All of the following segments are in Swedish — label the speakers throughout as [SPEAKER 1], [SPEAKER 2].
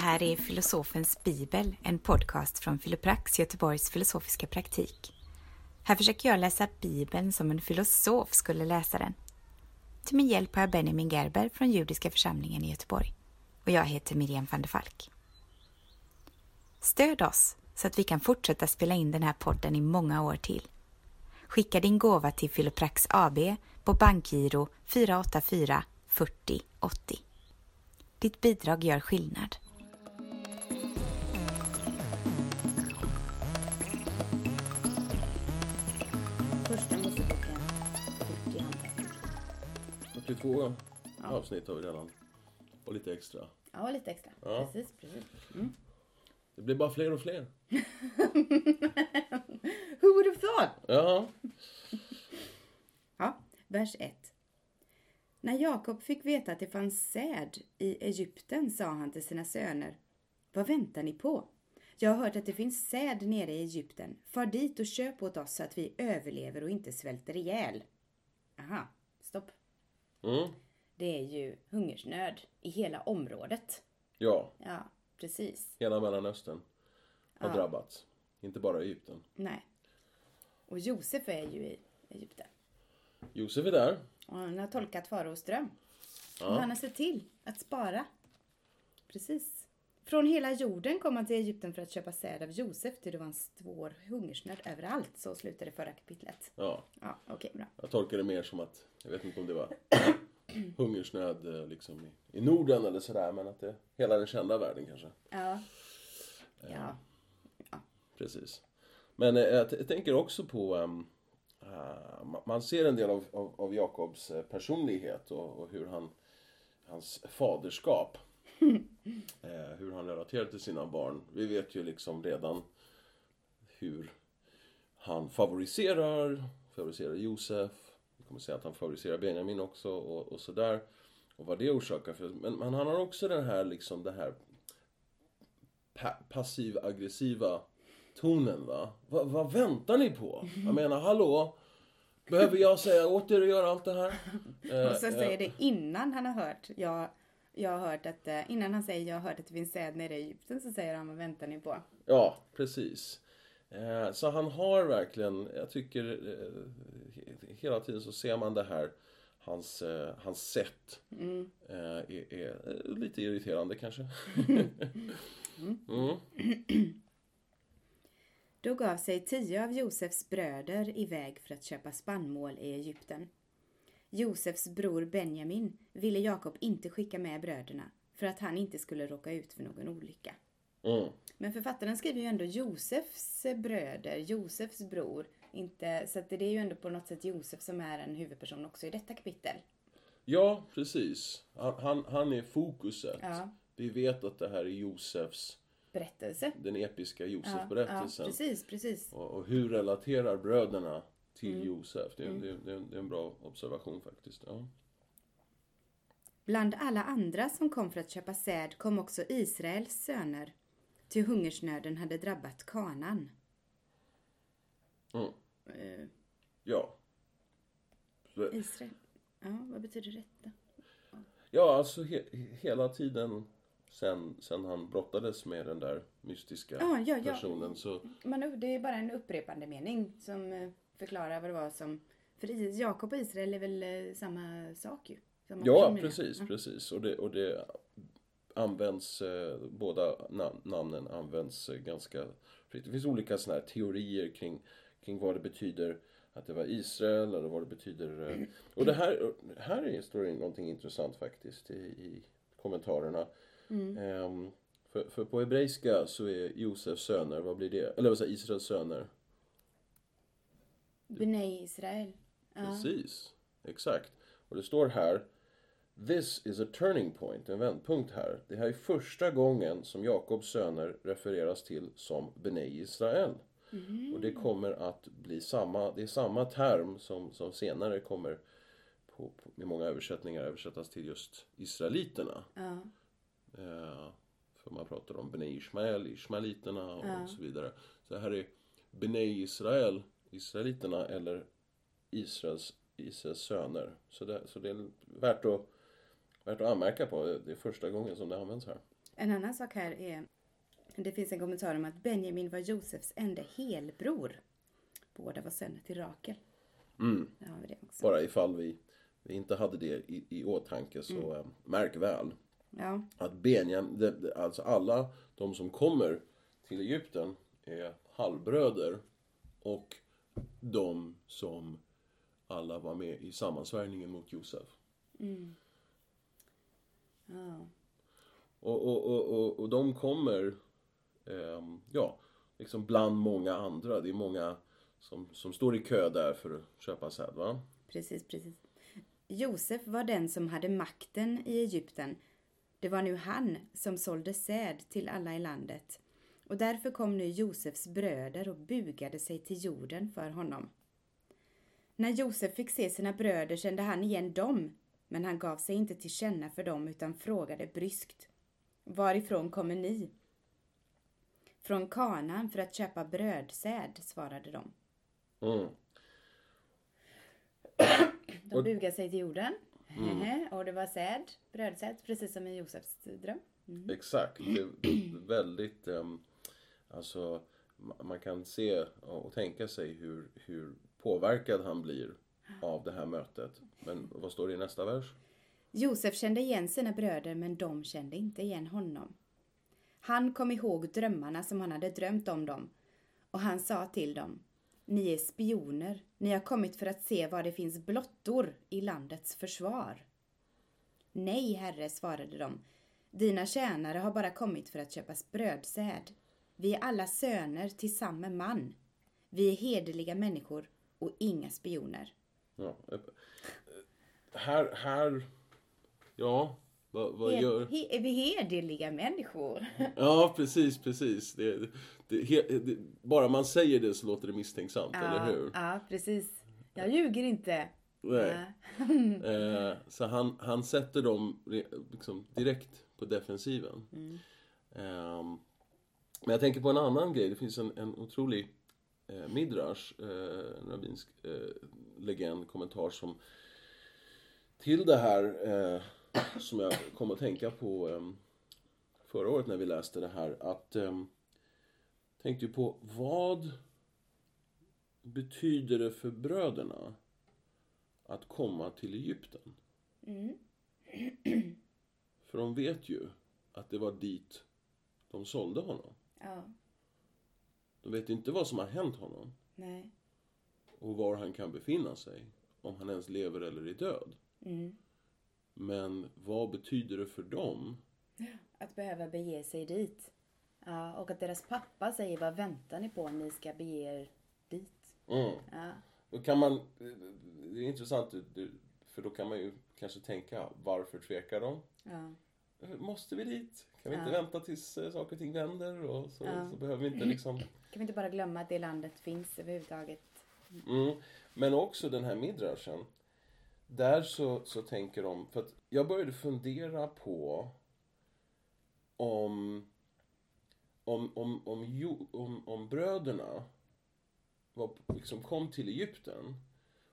[SPEAKER 1] här är Filosofens bibel, en podcast från Filoprax, Göteborgs filosofiska praktik. Här försöker jag läsa bibeln som en filosof skulle läsa den. Till min hjälp har jag Benjamin Gerber från Judiska församlingen i Göteborg. Och jag heter Miriam van der Falk. Stöd oss så att vi kan fortsätta spela in den här podden i många år till. Skicka din gåva till Filoprax AB på bankgiro 484 40 80. Ditt bidrag gör skillnad.
[SPEAKER 2] 42
[SPEAKER 3] avsnitt har vi redan. Och lite extra.
[SPEAKER 2] Ja, lite extra.
[SPEAKER 3] Ja.
[SPEAKER 2] Precis, precis.
[SPEAKER 3] Det blir bara fler och fler.
[SPEAKER 2] Who would have thought?
[SPEAKER 3] Ja.
[SPEAKER 2] Ja, vers 1. När Jakob fick veta att det fanns säd i Egypten sa han till sina söner. Vad väntar ni på? Jag har hört att det finns säd nere i Egypten. Far dit och köp åt oss så att vi överlever och inte svälter ihjäl. Aha, stopp.
[SPEAKER 3] Mm.
[SPEAKER 2] Det är ju hungersnöd i hela området.
[SPEAKER 3] Ja,
[SPEAKER 2] Ja, precis.
[SPEAKER 3] hela Mellanöstern har
[SPEAKER 2] Ja.
[SPEAKER 3] drabbats. Inte bara Egypten.
[SPEAKER 2] Nej. Och Josef är ju i Egypten.
[SPEAKER 3] Josef är där.
[SPEAKER 2] Och han har tolkat faraos dröm.
[SPEAKER 3] Ja.
[SPEAKER 2] Och han har sett till att spara. Precis. Från hela jorden kom han till Egypten för att köpa säd av Josef till det var en svår hungersnöd överallt. Så slutade det förra kapitlet.
[SPEAKER 3] Ja,
[SPEAKER 2] Ja, okej, bra.
[SPEAKER 3] jag tolkar det mer som att, jag vet inte om det var hungersnöd eh, liksom i, i Norden eller sådär, men att det hela den kända världen kanske.
[SPEAKER 2] Ja. Ja.
[SPEAKER 3] Precis. Men eh, jag, jag tänker också på, eh, ma- man ser en del av, av, av Jakobs eh, personlighet och, och hur han, hans faderskap, eh, hur han relaterar till sina barn. Vi vet ju liksom redan hur han favoriserar, favoriserar Josef, vi kommer säga att han favoriserar Benjamin också och, och sådär. Och vad det orsakar för, men, men han har också den här liksom det här pa- passiv-aggressiva tonen va. Va, vad väntar ni på? Jag menar, hallå? Behöver jag säga åt er att göra allt det här? Eh,
[SPEAKER 2] Och så
[SPEAKER 3] eh,
[SPEAKER 2] säger det innan han har hört. Jag, jag har hört att, eh, innan han säger jag har hört att det finns säd nere i Egypten så säger han vad väntar ni på?
[SPEAKER 3] Ja, precis. Eh, Så han har verkligen, jag tycker eh, he- hela tiden så ser man det här, hans, hans sätt eh, är, är lite irriterande kanske. mm.
[SPEAKER 2] Då gav sig tio av Josefs bröder iväg för att köpa spannmål i Egypten. Josefs bror Benjamin ville Jakob inte skicka med bröderna för att han inte skulle råka ut för någon olycka.
[SPEAKER 3] Mm.
[SPEAKER 2] Men författaren skriver ju ändå Josefs bröder, Josefs bror. Inte, så det är ju ändå på något sätt Josef som är en huvudperson också i detta kapitel.
[SPEAKER 3] Ja, precis. Han, han, han är fokuset.
[SPEAKER 2] Ja.
[SPEAKER 3] Vi vet att det här är Josefs,
[SPEAKER 2] Berättelse.
[SPEAKER 3] den episka
[SPEAKER 2] Ja, ja,
[SPEAKER 3] Josef-berättelsen.
[SPEAKER 2] precis, precis.
[SPEAKER 3] och, och hur relaterar bröderna till
[SPEAKER 2] Mm.
[SPEAKER 3] Josef? Det, det, det, det är en bra observation faktiskt. Ja.
[SPEAKER 2] Bland alla andra som kom för att köpa säd kom också Israels söner. Till hungersnöden hade drabbat kanan.
[SPEAKER 3] Mm.
[SPEAKER 2] Eh,
[SPEAKER 3] Ja. Så-
[SPEAKER 2] Israel. Ja, vad betyder detta?
[SPEAKER 3] Ja, alltså he, hela tiden sen, sen han brottades med den där mystiska
[SPEAKER 2] Ja, ja, ja.
[SPEAKER 3] personen så...
[SPEAKER 2] Men det är bara en upprepande mening som förklarar vad det var som... För Jakob och Israel är väl eh, samma sak ju? Samma
[SPEAKER 3] Ja, precis,
[SPEAKER 2] Ja.
[SPEAKER 3] precis. Och det, och det används, eh, båda nam- namnen används eh, ganska fritt. Det finns olika såna här teorier kring, kring vad det betyder att det var Israel eller vad det betyder. eh, Och det här, här är- står det någonting intressant faktiskt i, i kommentarerna. Ehm, för, för på hebreiska så är Josefs söner, vad blir det? Eller vad säger Israels söner?
[SPEAKER 2] Bnei Israel. Ja.
[SPEAKER 3] Precis, exakt. Och det står här This is a turning point, en vändpunkt här. Det här är första gången som Jakobs söner refereras till som Bnei Israel. Och det kommer att bli samma, det är samma term som, som senare kommer på, på, med många översättningar översättas till just Israeliterna.
[SPEAKER 2] Ja.
[SPEAKER 3] Eh, för man pratar om Bnei Ishmael, Ishmaeliterna och så vidare. Så här är Bnei Israel, Israeliterna eller Israels, Israels söner. Så det, så det är värt att, värt att anmärka på. Det är första gången som det används här.
[SPEAKER 2] En annan sak här är, det finns en kommentar om att Benjamin var Josefs enda helbror. Båda var söner till Rakel.
[SPEAKER 3] Mm.
[SPEAKER 2] Där har vi det också.
[SPEAKER 3] Bara ifall vi, vi inte hade det i, i åtanke så eh, märk väl
[SPEAKER 2] Ja,
[SPEAKER 3] att Benjam, det- det- alltså alla de som kommer till Egypten är halvbröder och de som alla var med i sammansvärjningen mot Josef.
[SPEAKER 2] ja.
[SPEAKER 3] Och, och, och, och, och de kommer, ehm, ja, liksom bland många andra. Det är många som, som står i kö där för att köpa säd, va?
[SPEAKER 2] Precis, precis. Josef var den som hade makten i Egypten. Det var nu han som sålde säd till alla i landet. Och därför kom nu Josefs bröder och bugade sig till jorden för honom. När Josef fick se sina bröder kände han igen dem, men han gav sig inte till känna för dem utan frågade bryskt. Varifrån kommer ni? Från Kanaan för att köpa brödsäd, svarade de.
[SPEAKER 3] Mm.
[SPEAKER 2] De bugade sig till jorden. Och det var säd, brödsäd, precis som i Josefs dröm.
[SPEAKER 3] Exakt. Det är väldigt, ehm, alltså man kan se och tänka sig hur, hur påverkad han blir av det här mötet. Men vad står det i nästa vers?
[SPEAKER 2] Josef kände igen sina bröder men de kände inte igen honom. Han kom ihåg drömmarna som han hade drömt om dem och han sa till dem Ni är spioner, ni har kommit för att se var det finns blottor i landets försvar. Nej, herre, svarade de. Dina tjänare har bara kommit för att köpa brödsäd. Vi är alla söner till samme man. Vi är hederliga människor och inga spioner.
[SPEAKER 3] Ja. eh, Här, här, ja, vad, vad
[SPEAKER 2] He-
[SPEAKER 3] gör...
[SPEAKER 2] he- är vi hederliga människor?
[SPEAKER 3] Ja, precis, precis. Det, det, he- det, bara man säger det så låter det misstänksamt, eller hur?
[SPEAKER 2] Ja, precis. Jag ljuger inte.
[SPEAKER 3] Nej.
[SPEAKER 2] Ja.
[SPEAKER 3] Eh, så han, han sätter dem liksom direkt på defensiven. Ehm, men jag tänker på en annan grej. Det finns en, en otrolig eh, midrash, eh, en rabbinsk eh, legend, kommentar som till det här eh, som jag kom att tänka på eh, förra året när vi läste det här. Att eh, tänkte ju på vad betyder det för bröderna att komma till Egypten? För de vet ju att det var dit de sålde honom.
[SPEAKER 2] Ja,
[SPEAKER 3] De vet inte vad som har hänt honom
[SPEAKER 2] nej.
[SPEAKER 3] och var han kan befinna sig. Om han ens lever eller är död.
[SPEAKER 2] Mm.
[SPEAKER 3] Men vad betyder det för dem?
[SPEAKER 2] Att behöva bege sig dit. Ja, och att deras pappa säger vad väntar ni på om ni ska bege er dit?
[SPEAKER 3] Mm.
[SPEAKER 2] Ja,
[SPEAKER 3] Då kan man, det är intressant, för då kan man ju kanske tänka, varför tvekar de?
[SPEAKER 2] ja,
[SPEAKER 3] Måste vi dit? Kan vi inte
[SPEAKER 2] Ja.
[SPEAKER 3] vänta tills eh, saker och ting vänder? Och så,
[SPEAKER 2] Ja.
[SPEAKER 3] så behöver vi inte liksom...
[SPEAKER 2] kan vi inte bara glömma att det landet finns överhuvudtaget?
[SPEAKER 3] Mm. Men också den här midrashen. Där så, så tänker de, för att jag började fundera på om, om, om, om, om, om bröderna var, liksom kom till Egypten.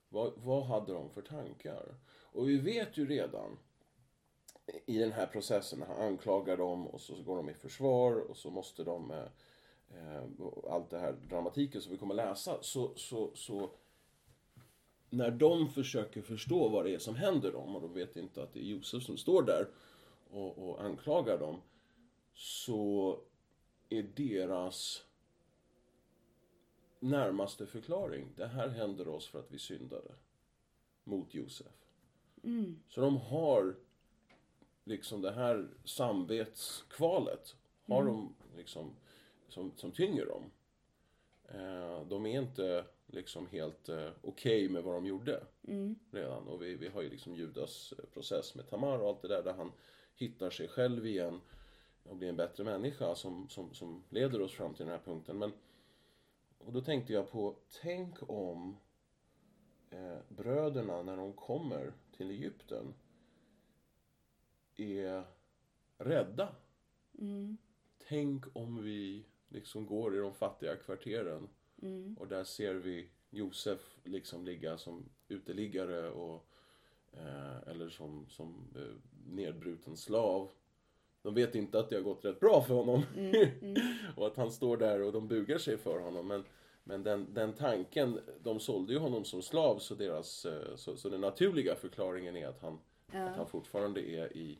[SPEAKER 3] Vad, vad hade de för tankar? Och vi vet ju redan i den här processen, han anklagar dem och så går de i försvar och så måste de eh, eh, allt det här dramatiken som vi kommer läsa så, så, så när de försöker förstå vad det är som händer dem och de vet inte att det är Josef som står där och, och anklagar dem så är deras närmaste förklaring det här händer oss för att vi syndade mot Josef. Så de har liksom det här samvetskvalet har de liksom som, som tynger dem. Eh, de är inte liksom helt eh, okej med vad de gjorde redan. Och vi, vi har ju liksom Judas eh, process med Tamar och allt det där där han hittar sig själv igen och blir en bättre människa som, som, som leder oss fram till den här punkten. Men, och då tänkte jag på, tänk om eh, bröderna när de kommer till Egypten är rädda. Tänk om vi liksom går i de fattiga kvarteren och där ser vi Josef liksom ligga som uteliggare och, eh, eller som, som eh, nedbruten slav de vet inte att det har gått rätt bra för honom. och att han står där och de bugar sig för honom. Men, men den, den tanken, de sålde ju honom som slav så, deras, eh, så, så den naturliga förklaringen är att han, att han fortfarande är i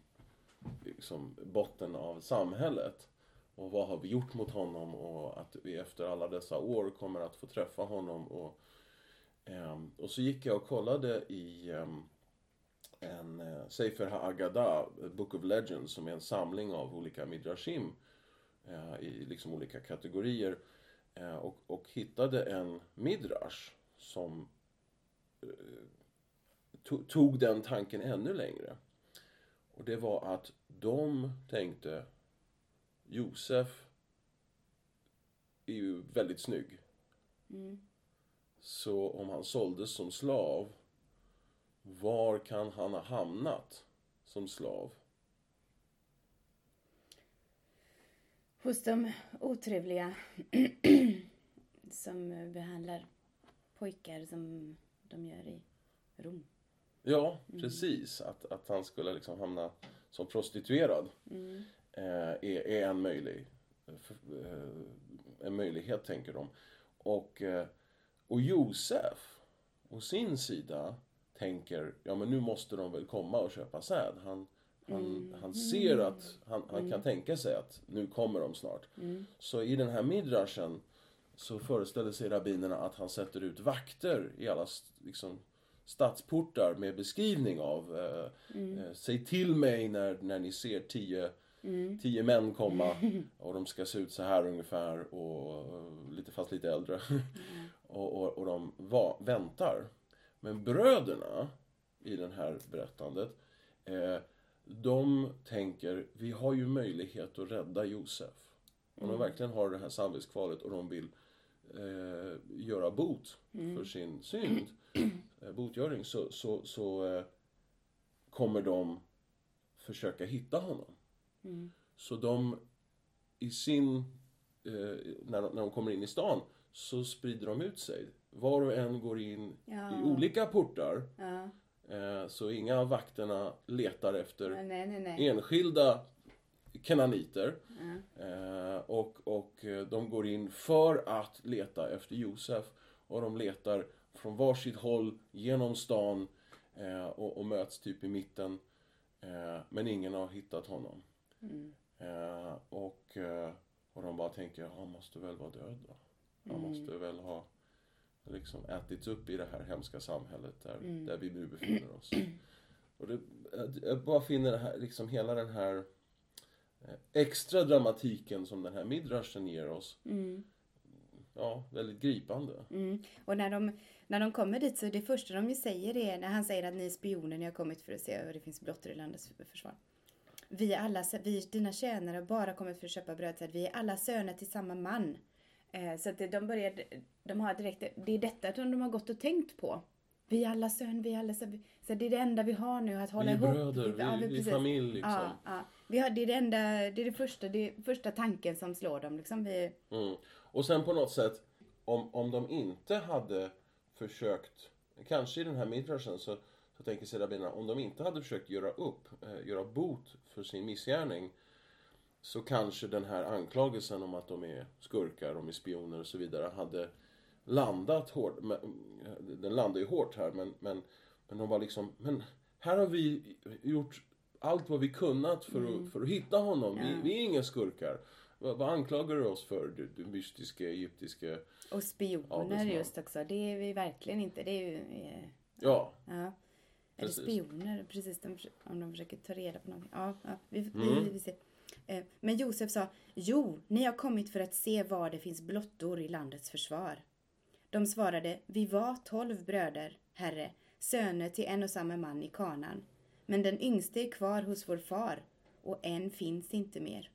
[SPEAKER 3] liksom, botten av samhället. Och vad har vi gjort mot honom och att vi efter alla dessa år kommer att få träffa honom. Och, um, och så gick jag och kollade i um, en eh, Sefer HaAgada, eh, Book of Legends, som är en samling av olika midrashim eh, i liksom olika kategorier. Eh, och, och hittade en midrash som eh, tog den tanken ännu längre. Och det var att de tänkte Josef är ju väldigt snygg. Så om han såldes som slav, var kan han ha hamnat som slav?
[SPEAKER 2] Hos de otrevliga som behandlar pojkar som de gör i Rom.
[SPEAKER 3] Ja, precis. Att, att han skulle liksom hamna som prostituerad eh, är, är en, möjlig, eh, en möjlighet, tänker de. Och, eh, och Josef, å sin sida, tänker ja men nu måste de väl komma och köpa säd. Han, han, han ser att, han, han kan tänka sig att nu kommer de snart. Så i den här midrashen så föreställer sig rabbinerna att han sätter ut vakter i alla liksom, stadsportar med beskrivning av eh, eh, Säg till mig när, när ni ser tio, tio män komma och de ska se ut så här ungefär och eh, lite fast lite äldre. och, och, och de va, väntar. Men bröderna i det här berättandet eh, de tänker vi har ju möjlighet att rädda Josef. Om de verkligen har det här samvetskvalet och de vill eh, göra bot för sin synd, eh, botgöring, så, så, så eh, kommer de försöka hitta honom. Så de i sin, eh, när, de, när de kommer in i stan, så sprider de ut sig. Var och en går in
[SPEAKER 2] Ja.
[SPEAKER 3] i olika portar.
[SPEAKER 2] Ja.
[SPEAKER 3] Eh, så inga av vakterna letar efter
[SPEAKER 2] Nej, nej, nej.
[SPEAKER 3] enskilda kananiter. Eh, och, och eh, de går in för att leta efter Josef. Och de letar från varsitt håll genom stan eh, och, och möts typ i mitten. Eh, men ingen har hittat honom. Eh, och, eh, och de bara tänker, "Ja, han måste väl vara död då. Han måste väl ha liksom ätits upp i det här hemska samhället där, där vi nu befinner oss. Och det, jag- bara finner det här, liksom hela den här extra dramatiken som den här midrashen ger oss. Ja, väldigt gripande.
[SPEAKER 2] Mm. Och när de, när de kommer dit så det första de ju säger är när han säger att ni är spioner, ni har kommit för att se vad det finns blottor i landets försvar. Vi är alla, vi, dina tjänare har bara kommit för att köpa brödsäd. Vi är alla söner till samma man. Eh, så att de börjar, de har direkt, det är detta som de har gått och tänkt på. Vi är alla söner, vi är alla söner. Så det är det enda vi har nu, att hålla
[SPEAKER 3] Vi är
[SPEAKER 2] ihop.
[SPEAKER 3] bröder, vi- vi är
[SPEAKER 2] precis.
[SPEAKER 3] familj, liksom.
[SPEAKER 2] Ja, ja. Vi har, det är det enda, det är det första, det är första tanken som slår dem liksom. Vi,
[SPEAKER 3] Mm. Och sen på något sätt, om, om de inte hade försökt, kanske i den här midrashen så, så tänker sig rabbinerna, om de inte hade försökt göra upp, eh, göra bot för sin missgärning så kanske den här anklagelsen om att de är skurkar, de är spioner och så vidare hade landat hårt. Men, den landar ju hårt här men, men, men de var liksom, men här har vi gjort allt vad vi kunnat för, att, för att hitta honom. Vi, vi är inga skurkar. Vad, vad anklagar du oss för, du, du mystiska egyptiska...
[SPEAKER 2] och spioner just också. Det är vi verkligen inte. Det är ju... eh,
[SPEAKER 3] Ja,
[SPEAKER 2] Ja. Eller
[SPEAKER 3] Precis.
[SPEAKER 2] spioner, precis. De, om de försöker ta reda på någonting. Ja, ja vi,
[SPEAKER 3] Mm.
[SPEAKER 2] vi, vi ser. Eh, Men Josef sa, jo, ni har kommit för att se var det finns blottor i landets försvar. De svarade, vi var tolv bröder, herre, söner till en och samma man i kanan. Men den yngste är kvar hos vår far och en finns inte mer.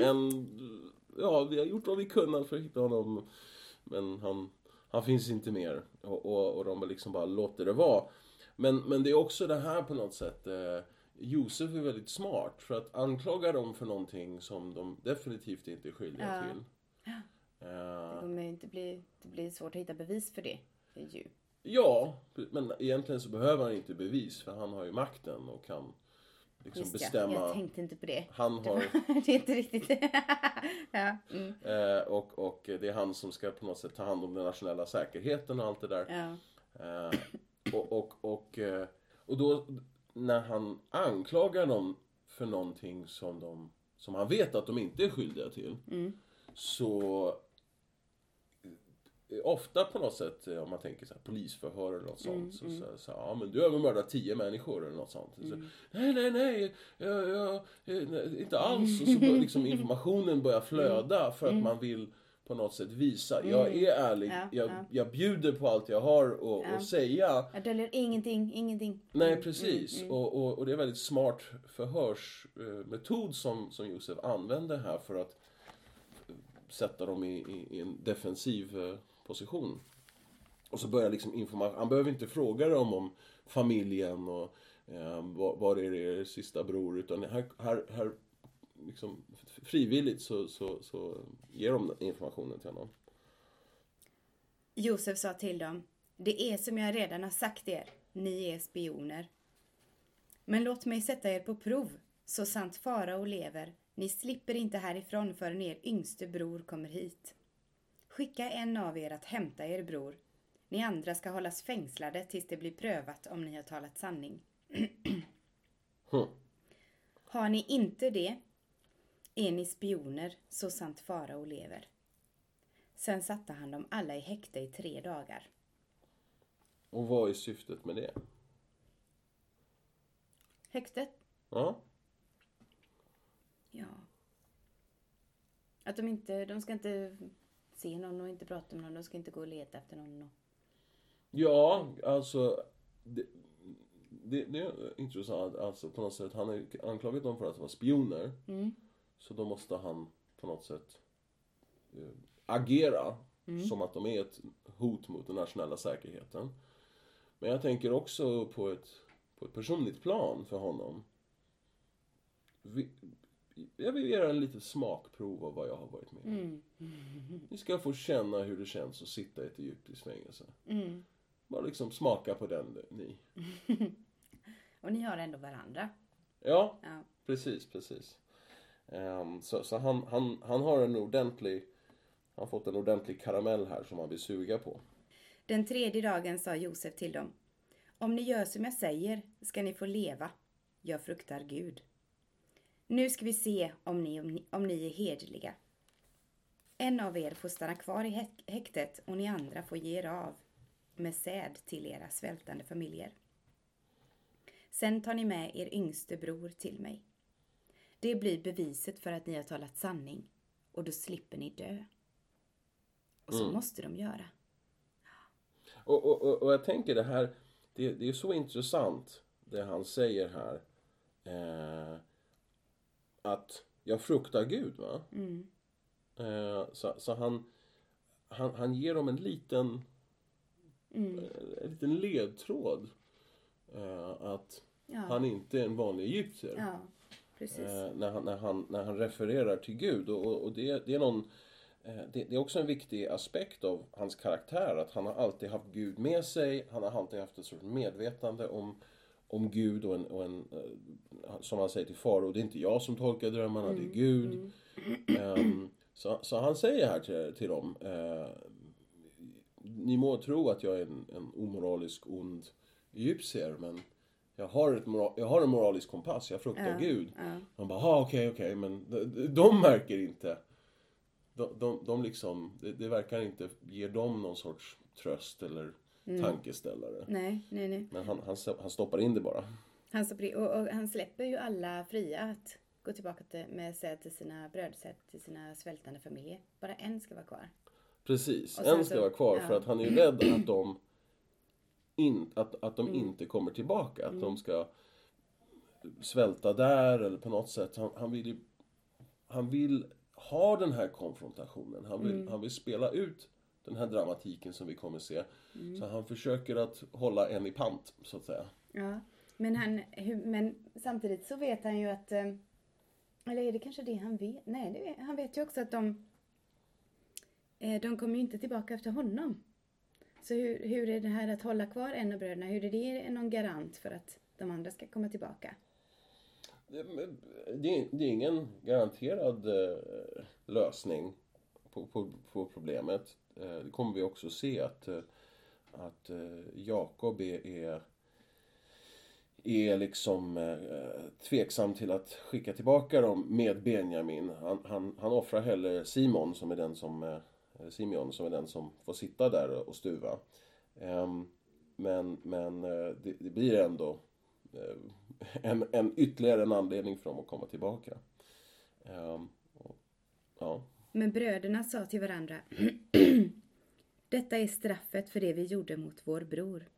[SPEAKER 3] en, ja, vi har gjort vad vi kunnat för att hitta honom. Men han, han finns inte mer. Och, och, och de liksom bara låter det vara. Men, men det är också det här på något sätt. Eh, Josef är väldigt smart. För att anklaga dem för någonting som de definitivt inte är skyldiga
[SPEAKER 2] Ja.
[SPEAKER 3] till. Eh,
[SPEAKER 2] Det kommer inte bli, det blir svårt att hitta bevis för det. ju.
[SPEAKER 3] Ja, men egentligen så behöver han inte bevis för han har ju makten och kan liksom
[SPEAKER 2] Just
[SPEAKER 3] bestämma.
[SPEAKER 2] ja, jag tänkte inte på det.
[SPEAKER 3] Han har,
[SPEAKER 2] det är inte riktigt ja. Mm.
[SPEAKER 3] eh, och, och det är han som ska på något sätt ta hand om den nationella säkerheten och allt det där.
[SPEAKER 2] ja.
[SPEAKER 3] Eh, och, och, och, eh, och då när han anklagar dem för någonting som, de, som han vet att de inte är skyldiga till. Så eh, ofta på något sätt, eh, om man tänker så här, polisförhör eller något sånt. så, så, så, ja men du har väl mördat tio människor eller något sånt. Så, nej, nej, nej, jag, jag, eh, nej, inte alls. Och så bör, liksom informationen börjar flöda för att man vill på något sätt visa, jag är ärlig,
[SPEAKER 2] Ja,
[SPEAKER 3] jag,
[SPEAKER 2] ja.
[SPEAKER 3] jag bjuder på allt jag har att
[SPEAKER 2] Ja.
[SPEAKER 3] säga.
[SPEAKER 2] Jag döljer ingenting, ingenting.
[SPEAKER 3] Nej, precis. Och, och, och det är en väldigt smart förhörsmetod som, som Josef använder här för att eh, sätta dem i, i, i en defensiv eh, position. Och så börjar liksom information, han behöver inte fråga dem om familjen och eh, var, var är er sista bror, utan här, här, här liksom frivilligt så, så, så ger de informationen till honom.
[SPEAKER 2] Josef sa till dem, det är som jag redan har sagt er, ni är spioner. Men låt mig sätta er på prov, så sant farao lever, ni slipper inte härifrån förrän er yngste bror kommer hit. Skicka en av er att hämta er bror. Ni andra ska hållas fängslade tills det blir prövat om ni har talat sanning.
[SPEAKER 3] Hm.
[SPEAKER 2] Har ni inte det, är ni spioner, så sant farao lever. Sen satte han dem alla i häkte i tre dagar.
[SPEAKER 3] Och vad är syftet med det?
[SPEAKER 2] Häktet?
[SPEAKER 3] Ja,
[SPEAKER 2] Ja. Att de inte, de ska inte se någon och inte prata med någon. De ska inte gå och leta efter någon. Och...
[SPEAKER 3] Ja, alltså... Det, det, det är intressant. Alltså på något sätt, han har anklagat dem för att vara spioner. Så då måste han på något sätt eh, agera som att de är ett hot mot den nationella säkerheten. Men jag tänker också på ett, på ett personligt plan för honom. Vi, jag vill göra en litet smakprov av vad jag har varit med om. Ni ska få känna hur det känns att sitta i ett egyptiskt fängelse. Bara liksom smaka på den, ni.
[SPEAKER 2] och ni har ändå varandra.
[SPEAKER 3] Ja,
[SPEAKER 2] Ja.
[SPEAKER 3] precis, precis. Ehm, så så han, han, han har en ordentlig... Han har fått en ordentlig karamell här som han vill suga på.
[SPEAKER 2] Den tredje dagen sa Josef till dem. Om ni gör som jag säger ska ni få leva. Jag fruktar Gud. Nu ska vi se om ni, om ni, är hederliga. En av er får stanna kvar i häk- häktet och ni andra får ge er av med säd till era svältande familjer. Sen tar ni med er yngste bror till mig. Det blir beviset för att ni har talat sanning och då slipper ni dö. Och så måste de göra.
[SPEAKER 3] Och, och, och, och jag tänker det här, det, det är så intressant det han säger här. Eh, att jag fruktar Gud, va? Eh, så så han, han, han ger dem en liten, eh, en liten ledtråd. Eh, att
[SPEAKER 2] Ja.
[SPEAKER 3] han inte är en vanlig egyptier.
[SPEAKER 2] Ja.
[SPEAKER 3] Eh, när, han, när, han, när han refererar till Gud. Och, och, det, det är någon... Det, det är också en viktig aspekt av hans karaktär. Att han har alltid haft Gud med sig. Han har alltid haft ett sorts medvetande om, om Gud. Och en, och en, eh, som han säger till Farao, det är inte jag som tolkar drömmarna, det är Gud. Ehm, så, så han säger här till, till dem. Eh, ni må tro att jag är en, en omoralisk, ond egyptier. Men jag har, ett mora- jag har en moralisk kompass, jag fruktar
[SPEAKER 2] Ja,
[SPEAKER 3] Gud.
[SPEAKER 2] ja.
[SPEAKER 3] Han bara, ah, okej, okej, men de, de märker inte. De, de, de liksom, det, det verkar inte ge dem någon sorts tröst eller
[SPEAKER 2] Mm.
[SPEAKER 3] tankeställare.
[SPEAKER 2] Nej, nej, nej.
[SPEAKER 3] Men han, han, han stoppar in det bara.
[SPEAKER 2] Han, stoppar och, och han släpper ju alla fria att gå tillbaka till, med säd till sina brödsäd till sina svältande familjer. Bara en ska vara kvar.
[SPEAKER 3] Precis, en ska
[SPEAKER 2] så-
[SPEAKER 3] vara kvar
[SPEAKER 2] ja.
[SPEAKER 3] för att han är ju rädd att de, in, att, att
[SPEAKER 2] Mm.
[SPEAKER 3] de inte kommer tillbaka. Att de ska svälta där eller på något sätt. Han, han vill ju, han vill ha den här konfrontationen. Han vill,
[SPEAKER 2] Mm.
[SPEAKER 3] han vill spela ut den här dramatiken som vi kommer se.
[SPEAKER 2] Mm.
[SPEAKER 3] Så han försöker att hålla en i pant, så att säga.
[SPEAKER 2] Ja, men, han, men samtidigt så vet han ju att... eh, Eller är det kanske det han vet? Nej, det han vet ju också att de... eh, De kommer ju inte tillbaka efter honom. Så hur, hur är det här att hålla kvar en av bröderna? Hur är det någon garant för att de andra ska komma tillbaka?
[SPEAKER 3] det, det, är, det är ingen garanterad eh, lösning på, på, på problemet. Eh, det kommer vi också se att, eh, att eh, Jakob är, är är liksom eh, tveksam till att skicka tillbaka dem med Benjamin. Han, han, han offrar hellre Simon som är den som eh, eh Simeon som är den som får sitta där och stuva. Ehm, men men det, det, blir ändå en, en ytterligare en anledning för dem att komma tillbaka. Ehm, och, ja.
[SPEAKER 2] Men bröderna sa till varandra Detta är straffet för det vi gjorde mot vår bror.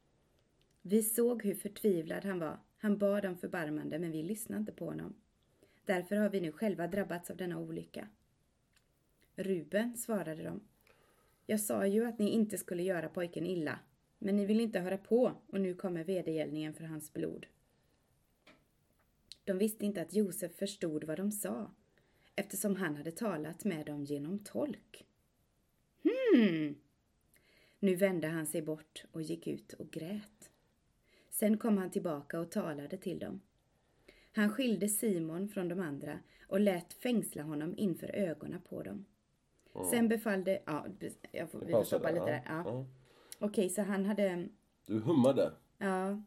[SPEAKER 2] Vi såg hur förtvivlad han var. Han bad om förbarmande, men vi lyssnade inte på honom. Därför har vi nu själva drabbats av denna olycka. Ruben, svarade de. Jag sa ju att ni inte skulle göra pojken illa, men ni vill inte höra på och nu kommer vedergällningen för hans blod. De visste inte att Josef förstod vad de sa, eftersom han hade talat med dem genom tolk. Hmm! Nu vände han sig bort och gick ut och grät. Sen kom han tillbaka och talade till dem. Han skilde Simon från de andra och lät fängsla honom inför ögonen på dem. Mm. Sen befallde... Ja, jag får, vi får stoppa lite där. Ja. Mm. Okej, så han hade...
[SPEAKER 3] Du hummade?
[SPEAKER 2] Ja.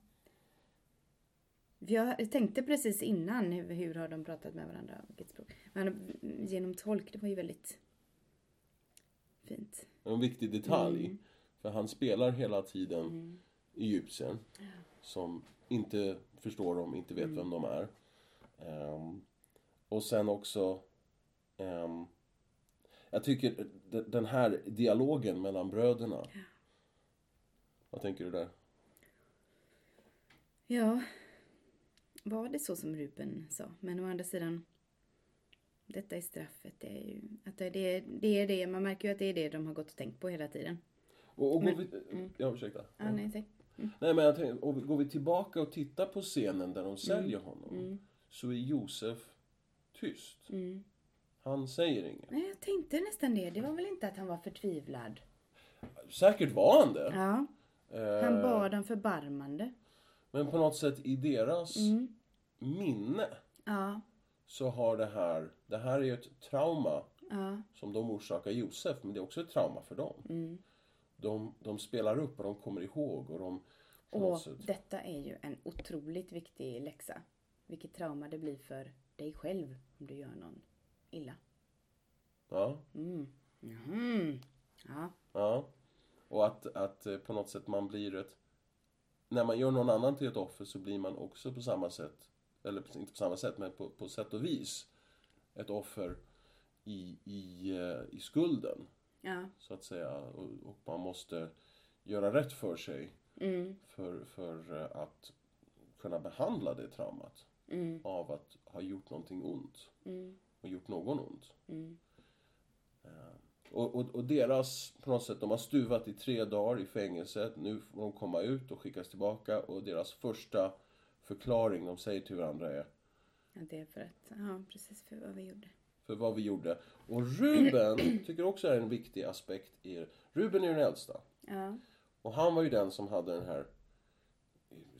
[SPEAKER 2] Jag tänkte precis innan, hur, hur har de pratat med varandra? Vilket språk? Men genom tolk, det var ju väldigt fint.
[SPEAKER 3] En viktig detalj. Mm. För han spelar hela tiden mm. Egyptien. Ja som inte förstår dem, inte vet mm. vem de är. Um, och sen också... Um, jag tycker den här dialogen mellan bröderna. Ja. Vad tänker du där?
[SPEAKER 2] Ja, var det så som Ruben sa? Men å andra sidan, detta är straffet. Det är ju att det, det, det är det, man märker ju att det är det de har gått och tänkt på hela tiden.
[SPEAKER 3] Och, och Men, vi, mm. Ja, ursäkta.
[SPEAKER 2] Ja, nej, säg.
[SPEAKER 3] Nej men jag tänkte, och går vi tillbaka och tittar på scenen där de säljer mm. honom. Mm. Så är Josef tyst.
[SPEAKER 2] Mm.
[SPEAKER 3] Han säger inget.
[SPEAKER 2] Nej, jag tänkte nästan det. Det var väl inte att han var förtvivlad?
[SPEAKER 3] Säkert var han det.
[SPEAKER 2] Ja. Eh, han bad om förbarmande.
[SPEAKER 3] Men på något sätt i deras mm. minne
[SPEAKER 2] ja.
[SPEAKER 3] så har det här, det här är ju ett trauma
[SPEAKER 2] ja.
[SPEAKER 3] som de orsakar Josef, men det är också ett trauma för dem.
[SPEAKER 2] Mm
[SPEAKER 3] de, de spelar upp och de kommer ihåg och de...
[SPEAKER 2] Och detta är ju en otroligt viktig läxa. Vilket trauma det blir för dig själv om du gör någon illa.
[SPEAKER 3] Ja.
[SPEAKER 2] Mm. Mm. Ja.
[SPEAKER 3] Ja. Och att, att eh, på något sätt man blir ett... När man gör någon annan till ett offer så blir man också på samma sätt, eller inte på samma sätt, men på, på sätt och vis ett offer i, i, eh, i skulden.
[SPEAKER 2] Ja.
[SPEAKER 3] Så att säga. Och, och, man måste göra rätt för sig.
[SPEAKER 2] Mm.
[SPEAKER 3] För, för eh, att kunna behandla det traumat.
[SPEAKER 2] Mm.
[SPEAKER 3] Av att ha gjort någonting ont.
[SPEAKER 2] Mm.
[SPEAKER 3] Och gjort någon ont.
[SPEAKER 2] Mm.
[SPEAKER 3] Uh, och, och, och, deras, på något sätt, de har stuvat i tre dagar i fängelset. Nu får de komma ut och skickas tillbaka. Och deras första förklaring de säger till varandra är
[SPEAKER 2] Ja, det är för att, ja precis för vad vi gjorde
[SPEAKER 3] för vad vi gjorde. Och Ruben tycker också är en viktig aspekt i det. Ruben är den äldsta.
[SPEAKER 2] Ja.
[SPEAKER 3] Och han var ju den som hade den här,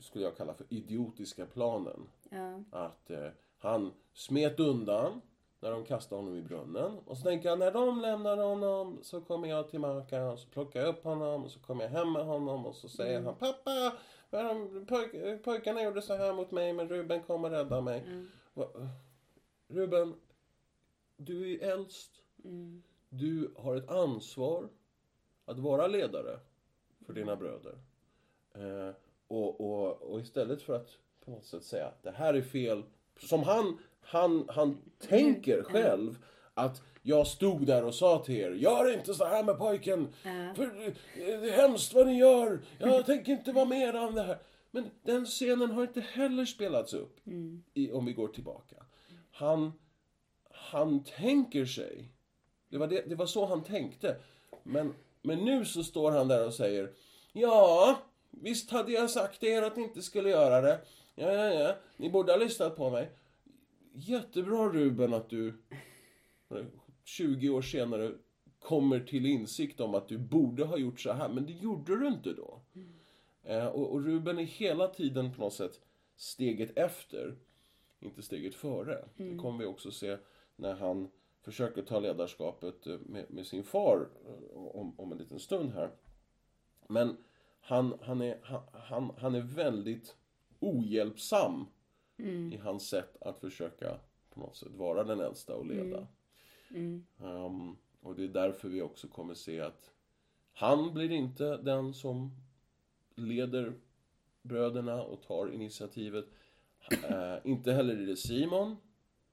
[SPEAKER 3] skulle jag kalla för idiotiska planen.
[SPEAKER 2] Ja.
[SPEAKER 3] Att eh, han smet undan när de kastade honom i brunnen. Och så tänker jag, när de lämnar honom så kommer jag tillbaka och så plockar jag upp honom och så kommer jag hem med honom och så säger mm. han Pappa! Poj pojkarna gjorde så här mot mig men Ruben kommer rädda mig.
[SPEAKER 2] Mm.
[SPEAKER 3] Ruben, du är äldst.
[SPEAKER 2] Mm.
[SPEAKER 3] Du har ett ansvar att vara ledare för dina bröder. Eh, och, och, och istället för att på något sätt säga att det här är fel, som han, han, han tänker mm. själv att jag stod där och sa till er, gör inte så här med pojken.
[SPEAKER 2] Mm.
[SPEAKER 3] För det är hemskt vad ni gör. Jag tänker inte vara med om det här. Men den scenen har inte heller spelats upp,
[SPEAKER 2] mm.
[SPEAKER 3] i, om vi går tillbaka. Han han tänker sig. Det var, det, det var så han tänkte. Men, men nu så står han där och säger Ja, visst hade jag sagt er att ni inte skulle göra det. Ja, ja, ja, ni borde ha lyssnat på mig. Jättebra Ruben att du 20 år senare kommer till insikt om att du borde ha gjort så här, men det gjorde du inte då.
[SPEAKER 2] Mm.
[SPEAKER 3] Eh, och, och, Ruben är hela tiden på något sätt steget efter. inte steget före. Det kommer vi också se när han försöker ta ledarskapet eh, med, med sin far eh, om, om en liten stund här. Men han, han, är, han, han, han är väldigt ohjälpsam i hans sätt att försöka på något sätt vara den äldsta och leda. Um, och det är därför vi också kommer se att han blir inte den som leder bröderna och tar initiativet. Eh, inte heller är det Simon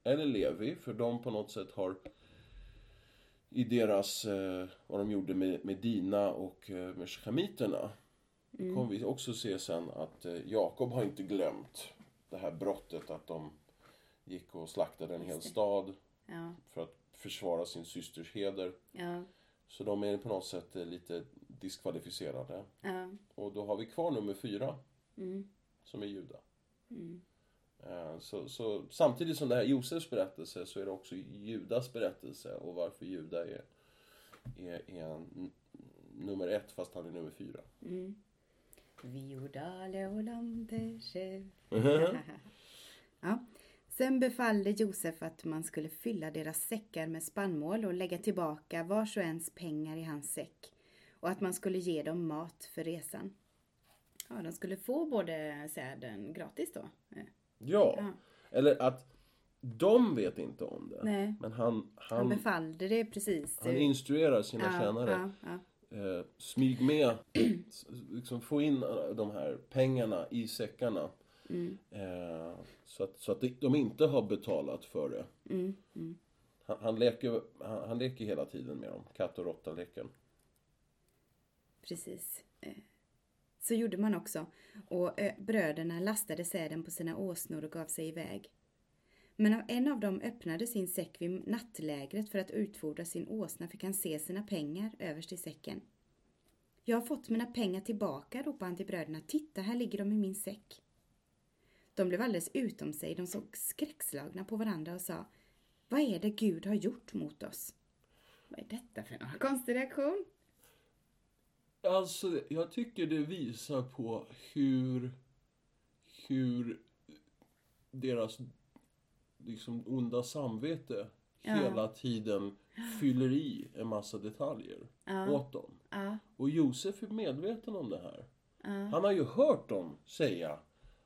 [SPEAKER 3] eller Levi, för de på något sätt har i deras, eh, vad de gjorde med, med Dina och eh, med Shemiterna, kommer vi också se sen att eh, Jakob har inte glömt det här brottet att de gick och slaktade en hel stad
[SPEAKER 2] Ja,
[SPEAKER 3] för att försvara sin systers heder.
[SPEAKER 2] ja,
[SPEAKER 3] Så de är på något sätt eh, lite diskvalificerade.
[SPEAKER 2] ja.
[SPEAKER 3] Och då har vi kvar nummer fyra,
[SPEAKER 2] Mm.
[SPEAKER 3] som är Juda.
[SPEAKER 2] Mm.
[SPEAKER 3] Eh, Så, så samtidigt som det här är Josefs berättelse så är det också Judas berättelse och varför Juda är, är, är nummer ett fast han är nummer fyra.
[SPEAKER 2] Mm. Teshe. ja. Sen befallde Josef att man skulle fylla deras säckar med spannmål och lägga tillbaka vars och ens pengar i hans säck och att man skulle ge dem mat för resan. Ja, de skulle få både säden gratis då. Eh,
[SPEAKER 3] Ja,
[SPEAKER 2] Ja.
[SPEAKER 3] eller att de vet inte om det.
[SPEAKER 2] Nej.
[SPEAKER 3] Men han,
[SPEAKER 2] Han
[SPEAKER 3] han,
[SPEAKER 2] befallde det precis.
[SPEAKER 3] han instruerar sina
[SPEAKER 2] ja,
[SPEAKER 3] tjänare.
[SPEAKER 2] ja,
[SPEAKER 3] eh, smyg med, liksom få in eh, de här pengarna i säckarna.
[SPEAKER 2] Mm.
[SPEAKER 3] Eh, så att, så att de- de inte har betalat för det.
[SPEAKER 2] Mm, mm.
[SPEAKER 3] Han, han, leker, han, han leker hela tiden med dem, katt och råtta-leken.
[SPEAKER 2] Precis. Så gjorde man också. Och eh, bröderna lastade säden på sina åsnor och gav sig iväg. Men en av dem öppnade sin säck vid nattlägret för att utfodra sin åsna fick han se sina pengar överst i säcken. Jag har fått mina pengar tillbaka, ropade han till bröderna. Titta, här ligger de i min säck. De blev alldeles utom sig. De såg skräckslagna på varandra och sa Vad är det Gud har gjort mot oss? Vad är detta för en konstig reaktion?
[SPEAKER 3] Alltså, jag tycker det visar på hur, hur deras liksom onda samvete
[SPEAKER 2] Ja.
[SPEAKER 3] hela tiden fyller i en massa detaljer åt dem.
[SPEAKER 2] Ja,
[SPEAKER 3] Och Josef är medveten om det här.
[SPEAKER 2] ja,
[SPEAKER 3] Han har ju hört dem säga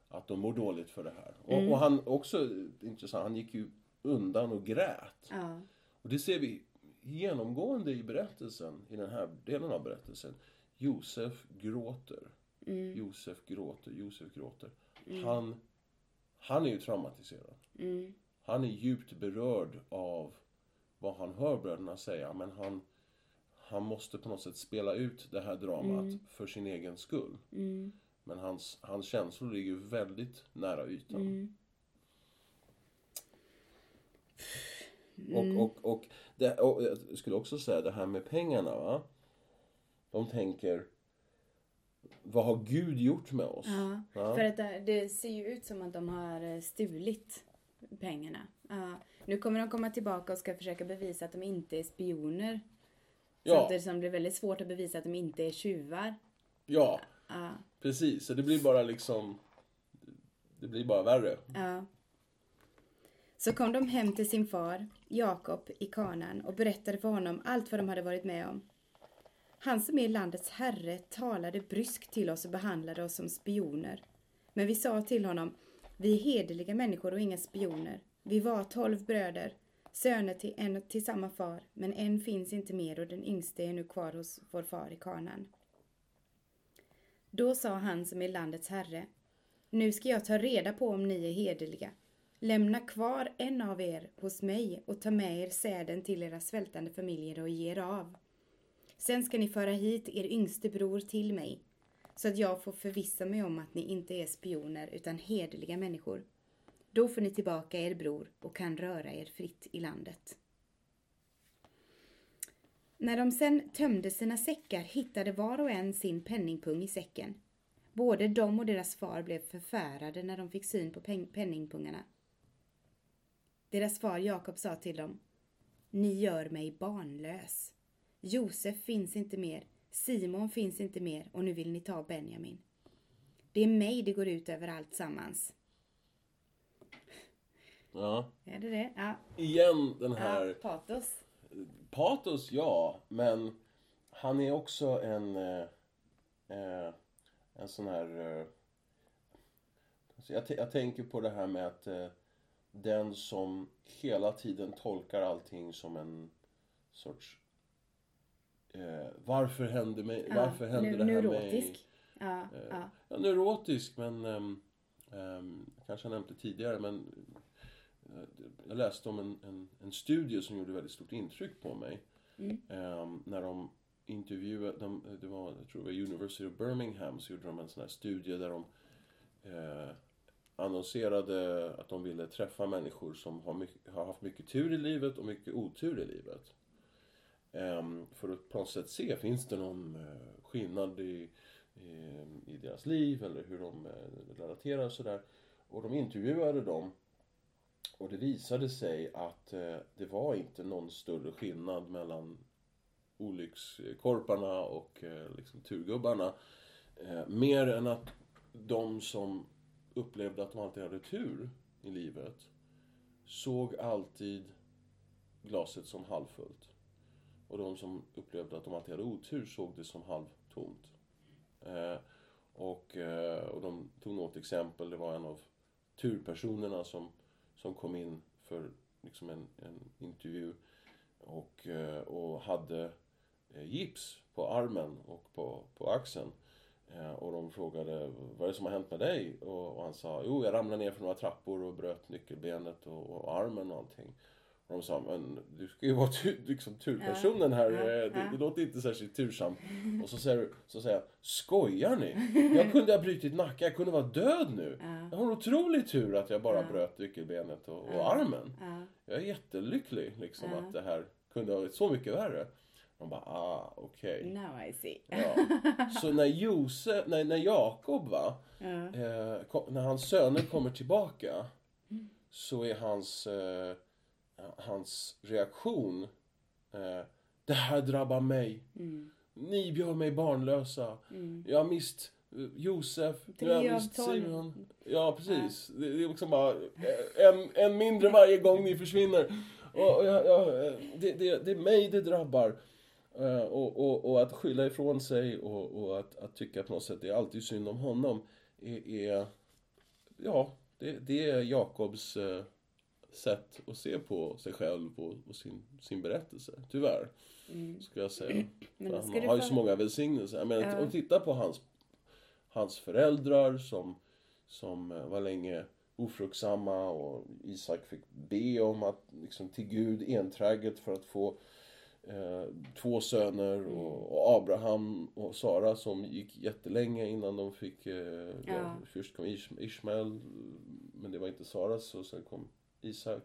[SPEAKER 3] att de mår dåligt för det här. Och,
[SPEAKER 2] Mm.
[SPEAKER 3] och han också, intressant, han gick ju undan och grät.
[SPEAKER 2] ja.
[SPEAKER 3] Och det ser vi genomgående i berättelsen, i den här delen av berättelsen. Josef gråter.
[SPEAKER 2] Mm.
[SPEAKER 3] Josef gråter, Josef gråter. Han, han är ju traumatiserad.
[SPEAKER 2] Mm.
[SPEAKER 3] Han är djupt berörd av vad han hör bröderna säga, men han, han måste på något sätt spela ut det här dramat för sin egen skull.
[SPEAKER 2] Mm.
[SPEAKER 3] Men hans, hans känslor ligger ju väldigt nära ytan.
[SPEAKER 2] Mm.
[SPEAKER 3] Och, och, och, det, och jag skulle också säga det här med pengarna. Va? De tänker, vad har Gud gjort med oss?
[SPEAKER 2] Ja,
[SPEAKER 3] Ja.
[SPEAKER 2] för att det, det ser ju ut som att de har eh, stulit pengarna. Ja. Nu kommer de komma tillbaka och ska försöka bevisa att de inte är spioner.
[SPEAKER 3] Ja.
[SPEAKER 2] Samtidigt som det är väldigt svårt att bevisa att de inte är tjuvar.
[SPEAKER 3] Ja,
[SPEAKER 2] Ja,
[SPEAKER 3] precis. Så det blir bara liksom, det blir bara värre.
[SPEAKER 2] ja. Så kom de hem till sin far, Jakob, i Kanaan och berättade för honom allt vad de hade varit med om. Han som är landets herre talade bryskt till oss och behandlade oss som spioner. Men vi sa till honom, vi är hederliga människor och inga spioner. Vi var tolv bröder, söner till en till samma far, men en finns inte mer och den yngste är nu kvar hos vår far i Kanaan. Då sa han som är landets herre, nu ska jag ta reda på om ni är hederliga. Lämna kvar en av er hos mig och ta med er säden till era svältande familjer och ge er av. Sen ska ni föra hit er yngste bror till mig, så att jag får förvissa mig om att ni inte är spioner utan hederliga människor. Då får ni tillbaka er bror och kan röra er fritt i landet. När de sen tömde sina säckar hittade var och en sin penningpung i säcken. Både de och deras far blev förfärade när de fick syn på pen penningpungarna. Deras far Jakob sa till dem, Ni gör mig barnlös. Josef finns inte mer, Simon finns inte mer och nu vill ni ta Benjamin. Det är mig det går ut över allt sammans.
[SPEAKER 3] Ja.
[SPEAKER 2] Är det det? Ja.
[SPEAKER 3] Igen den
[SPEAKER 2] ja
[SPEAKER 3] här...
[SPEAKER 2] patos.
[SPEAKER 3] Patos, ja. Men han är också en... Eh, eh, en sån här... Eh, så jag, jag tänker på det här med att eh, den som hela tiden tolkar allting som en sorts... Eh, varför händer, mig, varför händer
[SPEAKER 2] nu-
[SPEAKER 3] det här
[SPEAKER 2] neurotisk.
[SPEAKER 3] mig?
[SPEAKER 2] Ja,
[SPEAKER 3] Eh,
[SPEAKER 2] ja.
[SPEAKER 3] Ja, neurotisk, men... Um, kanske jag nämnt det tidigare, men... eh, jag läste om en, en, en studie som gjorde väldigt stort intryck på mig.
[SPEAKER 2] Mm.
[SPEAKER 3] Ehm, när de intervjuade, de, det var, jag tror det var University of Birmingham, så gjorde de en sån här studie där de eh, annonserade att de ville träffa människor som har, mycket, har haft mycket tur i livet och mycket otur i livet. Ehm, för att på något sätt se, finns det någon eh, skillnad i, i, i deras liv eller hur de eh, relaterar och sådär. Och de intervjuade dem och det visade sig att eh, det var inte någon större skillnad mellan olyckskorparna och liksom, turgubbarna. Mer än att de som upplevde att de alltid hade tur i livet såg alltid glaset som halvfullt. Och de som upplevde att de alltid hade otur såg det som halvtomt. Eh, och, eh, och de tog något exempel, det var en av turpersonerna som, som kom in för liksom en, en intervju och, eh, och hade eh, gips på armen och på, på axeln. Eh, och de frågade vad är det som har hänt med dig? Och, och han sa jo jag ramlade ner för några trappor och bröt nyckelbenet och, och armen och allting. Och de sa men du ska ju vara tu, liksom turpersonen här,
[SPEAKER 2] Ja,
[SPEAKER 3] eh, det,
[SPEAKER 2] ja.
[SPEAKER 3] det låter inte särskilt tursamt. Och så säger, så säger jag skojar ni? Jag kunde ha brutit nacken, jag kunde vara död nu.
[SPEAKER 2] Ja.
[SPEAKER 3] Jag har en otrolig tur att jag bara bröt nyckelbenet och, och armen.
[SPEAKER 2] Ja.
[SPEAKER 3] Jag är jättelycklig liksom att det här kunde ha varit så mycket värre. De bara, ah, okej.
[SPEAKER 2] Now I see.
[SPEAKER 3] Ja. Så när Josef, när, när Jakob va, eh, kom, när hans söner kommer tillbaka så är hans, eh, hans reaktion eh, Det här drabbar mig.
[SPEAKER 2] Mm.
[SPEAKER 3] Ni gör mig barnlösa.
[SPEAKER 2] Mm.
[SPEAKER 3] Jag har mist eh, Josef, nu har jag
[SPEAKER 2] av
[SPEAKER 3] mist. Simon. Ja, precis. Det, det är liksom bara eh, en, en mindre varje gång ni försvinner. Och, och jag, jag, eh, det, det, det är mig det drabbar. Eh, och, och, och att skylla ifrån sig och, och att, att tycka på något sätt det är alltid synd om honom är, är ja, det, det är Jakobs eh, sätt att se på sig själv och, och sin, sin berättelse, tyvärr.
[SPEAKER 2] Mm.
[SPEAKER 3] Ska jag säga.
[SPEAKER 2] Men
[SPEAKER 3] För han har ju
[SPEAKER 2] få-
[SPEAKER 3] så många välsignelser. Menar,
[SPEAKER 2] Ja.
[SPEAKER 3] och titta på hans, hans föräldrar som, som eh, var länge ofruktsamma och Isak fick be om att liksom, till Gud enträget för att få eh, två söner
[SPEAKER 2] Mm.
[SPEAKER 3] och, och Abraham och Sara som gick jättelänge innan de fick eh. Ja. Först kom Ish- Ishmael men det var inte Saras och sen kom Isak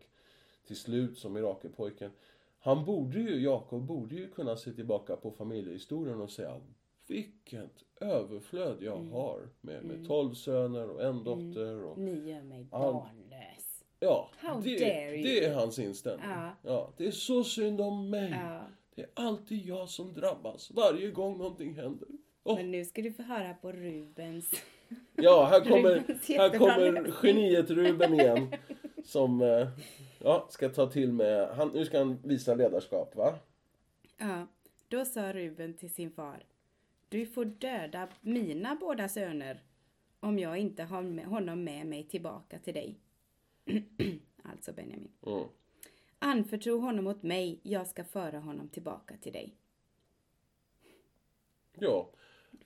[SPEAKER 3] till slut som mirakelpojken. Han borde ju, Jakob borde ju kunna se tillbaka på familjehistorien och säga vilket överflöd jag har med, med tolv söner och en dotter och
[SPEAKER 2] Ni gör mig barnlös.
[SPEAKER 3] ja,
[SPEAKER 2] How
[SPEAKER 3] det, det är hans inställning.
[SPEAKER 2] Ja.
[SPEAKER 3] Ja, det är så synd om mig.
[SPEAKER 2] Ja.
[SPEAKER 3] Det är alltid jag som drabbas varje gång någonting händer. Åh,
[SPEAKER 2] Men nu ska du få höra på Rubens.
[SPEAKER 3] ja, här kommer, här kommer geniet Ruben igen. Som eh, ja, ska ta till med, han, nu ska han visa ledarskap va?
[SPEAKER 2] Ja, då sa Ruben till sin far. Du får döda mina båda söner om jag inte har med honom med mig tillbaka till dig. alltså Benjamin.
[SPEAKER 3] Mm.
[SPEAKER 2] Anförtro honom åt mig, jag ska föra honom tillbaka till dig.
[SPEAKER 3] Ja,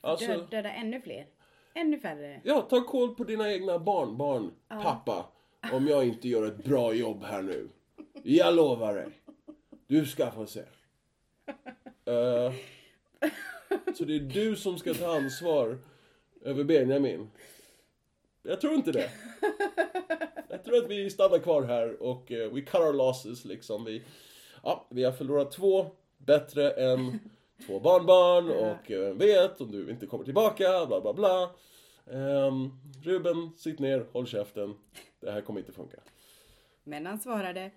[SPEAKER 3] alltså,
[SPEAKER 2] Dö, döda ännu fler. Ännu färre.
[SPEAKER 3] ja, ta koll på dina egna barnbarn, pappa. Om jag inte gör ett bra jobb här nu. Jag lovar dig. Du ska få se. Uh, så det är du som ska ta ansvar över Benjamin. Jag tror inte det. Jag tror att vi stannar kvar här och uh, we cut our losses liksom. Vi, ja, vi har förlorat två bättre än två barnbarn och vem vet om du inte kommer tillbaka, bla bla bla. Um, Ruben, sitt ner, håll käften. Det här kommer inte funka.
[SPEAKER 2] Men han svarade.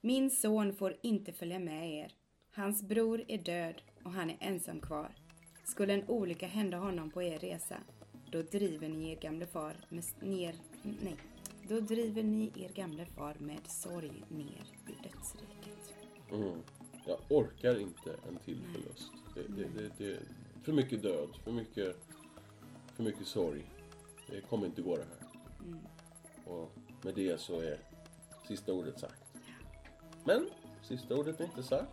[SPEAKER 2] Min son får inte följa med er. Hans bror är död och han är ensam kvar. Skulle en olycka hända honom på er resa, då driver ni er gamle far med ner, nej, Då driver ni er gamle far med sorg ner i dödsriket.
[SPEAKER 3] Mm. Jag orkar inte en till förlust. Det, det, det, för mycket död, för mycket, för mycket sorg. Det kommer inte gå det här. Och med det så är sista ordet sagt. Men sista ordet är inte sagt.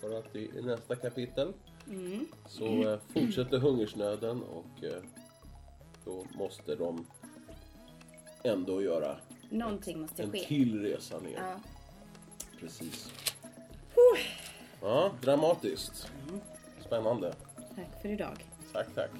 [SPEAKER 3] För att i, i nästa kapitel så eh, fortsätter hungersnöden och eh, då måste de ändå göra
[SPEAKER 2] Någonting måste
[SPEAKER 3] en
[SPEAKER 2] ske.
[SPEAKER 3] till resa ner.
[SPEAKER 2] Ja.
[SPEAKER 3] Precis. Ja, dramatiskt. Spännande.
[SPEAKER 2] Tack för idag.
[SPEAKER 3] Tack, tack.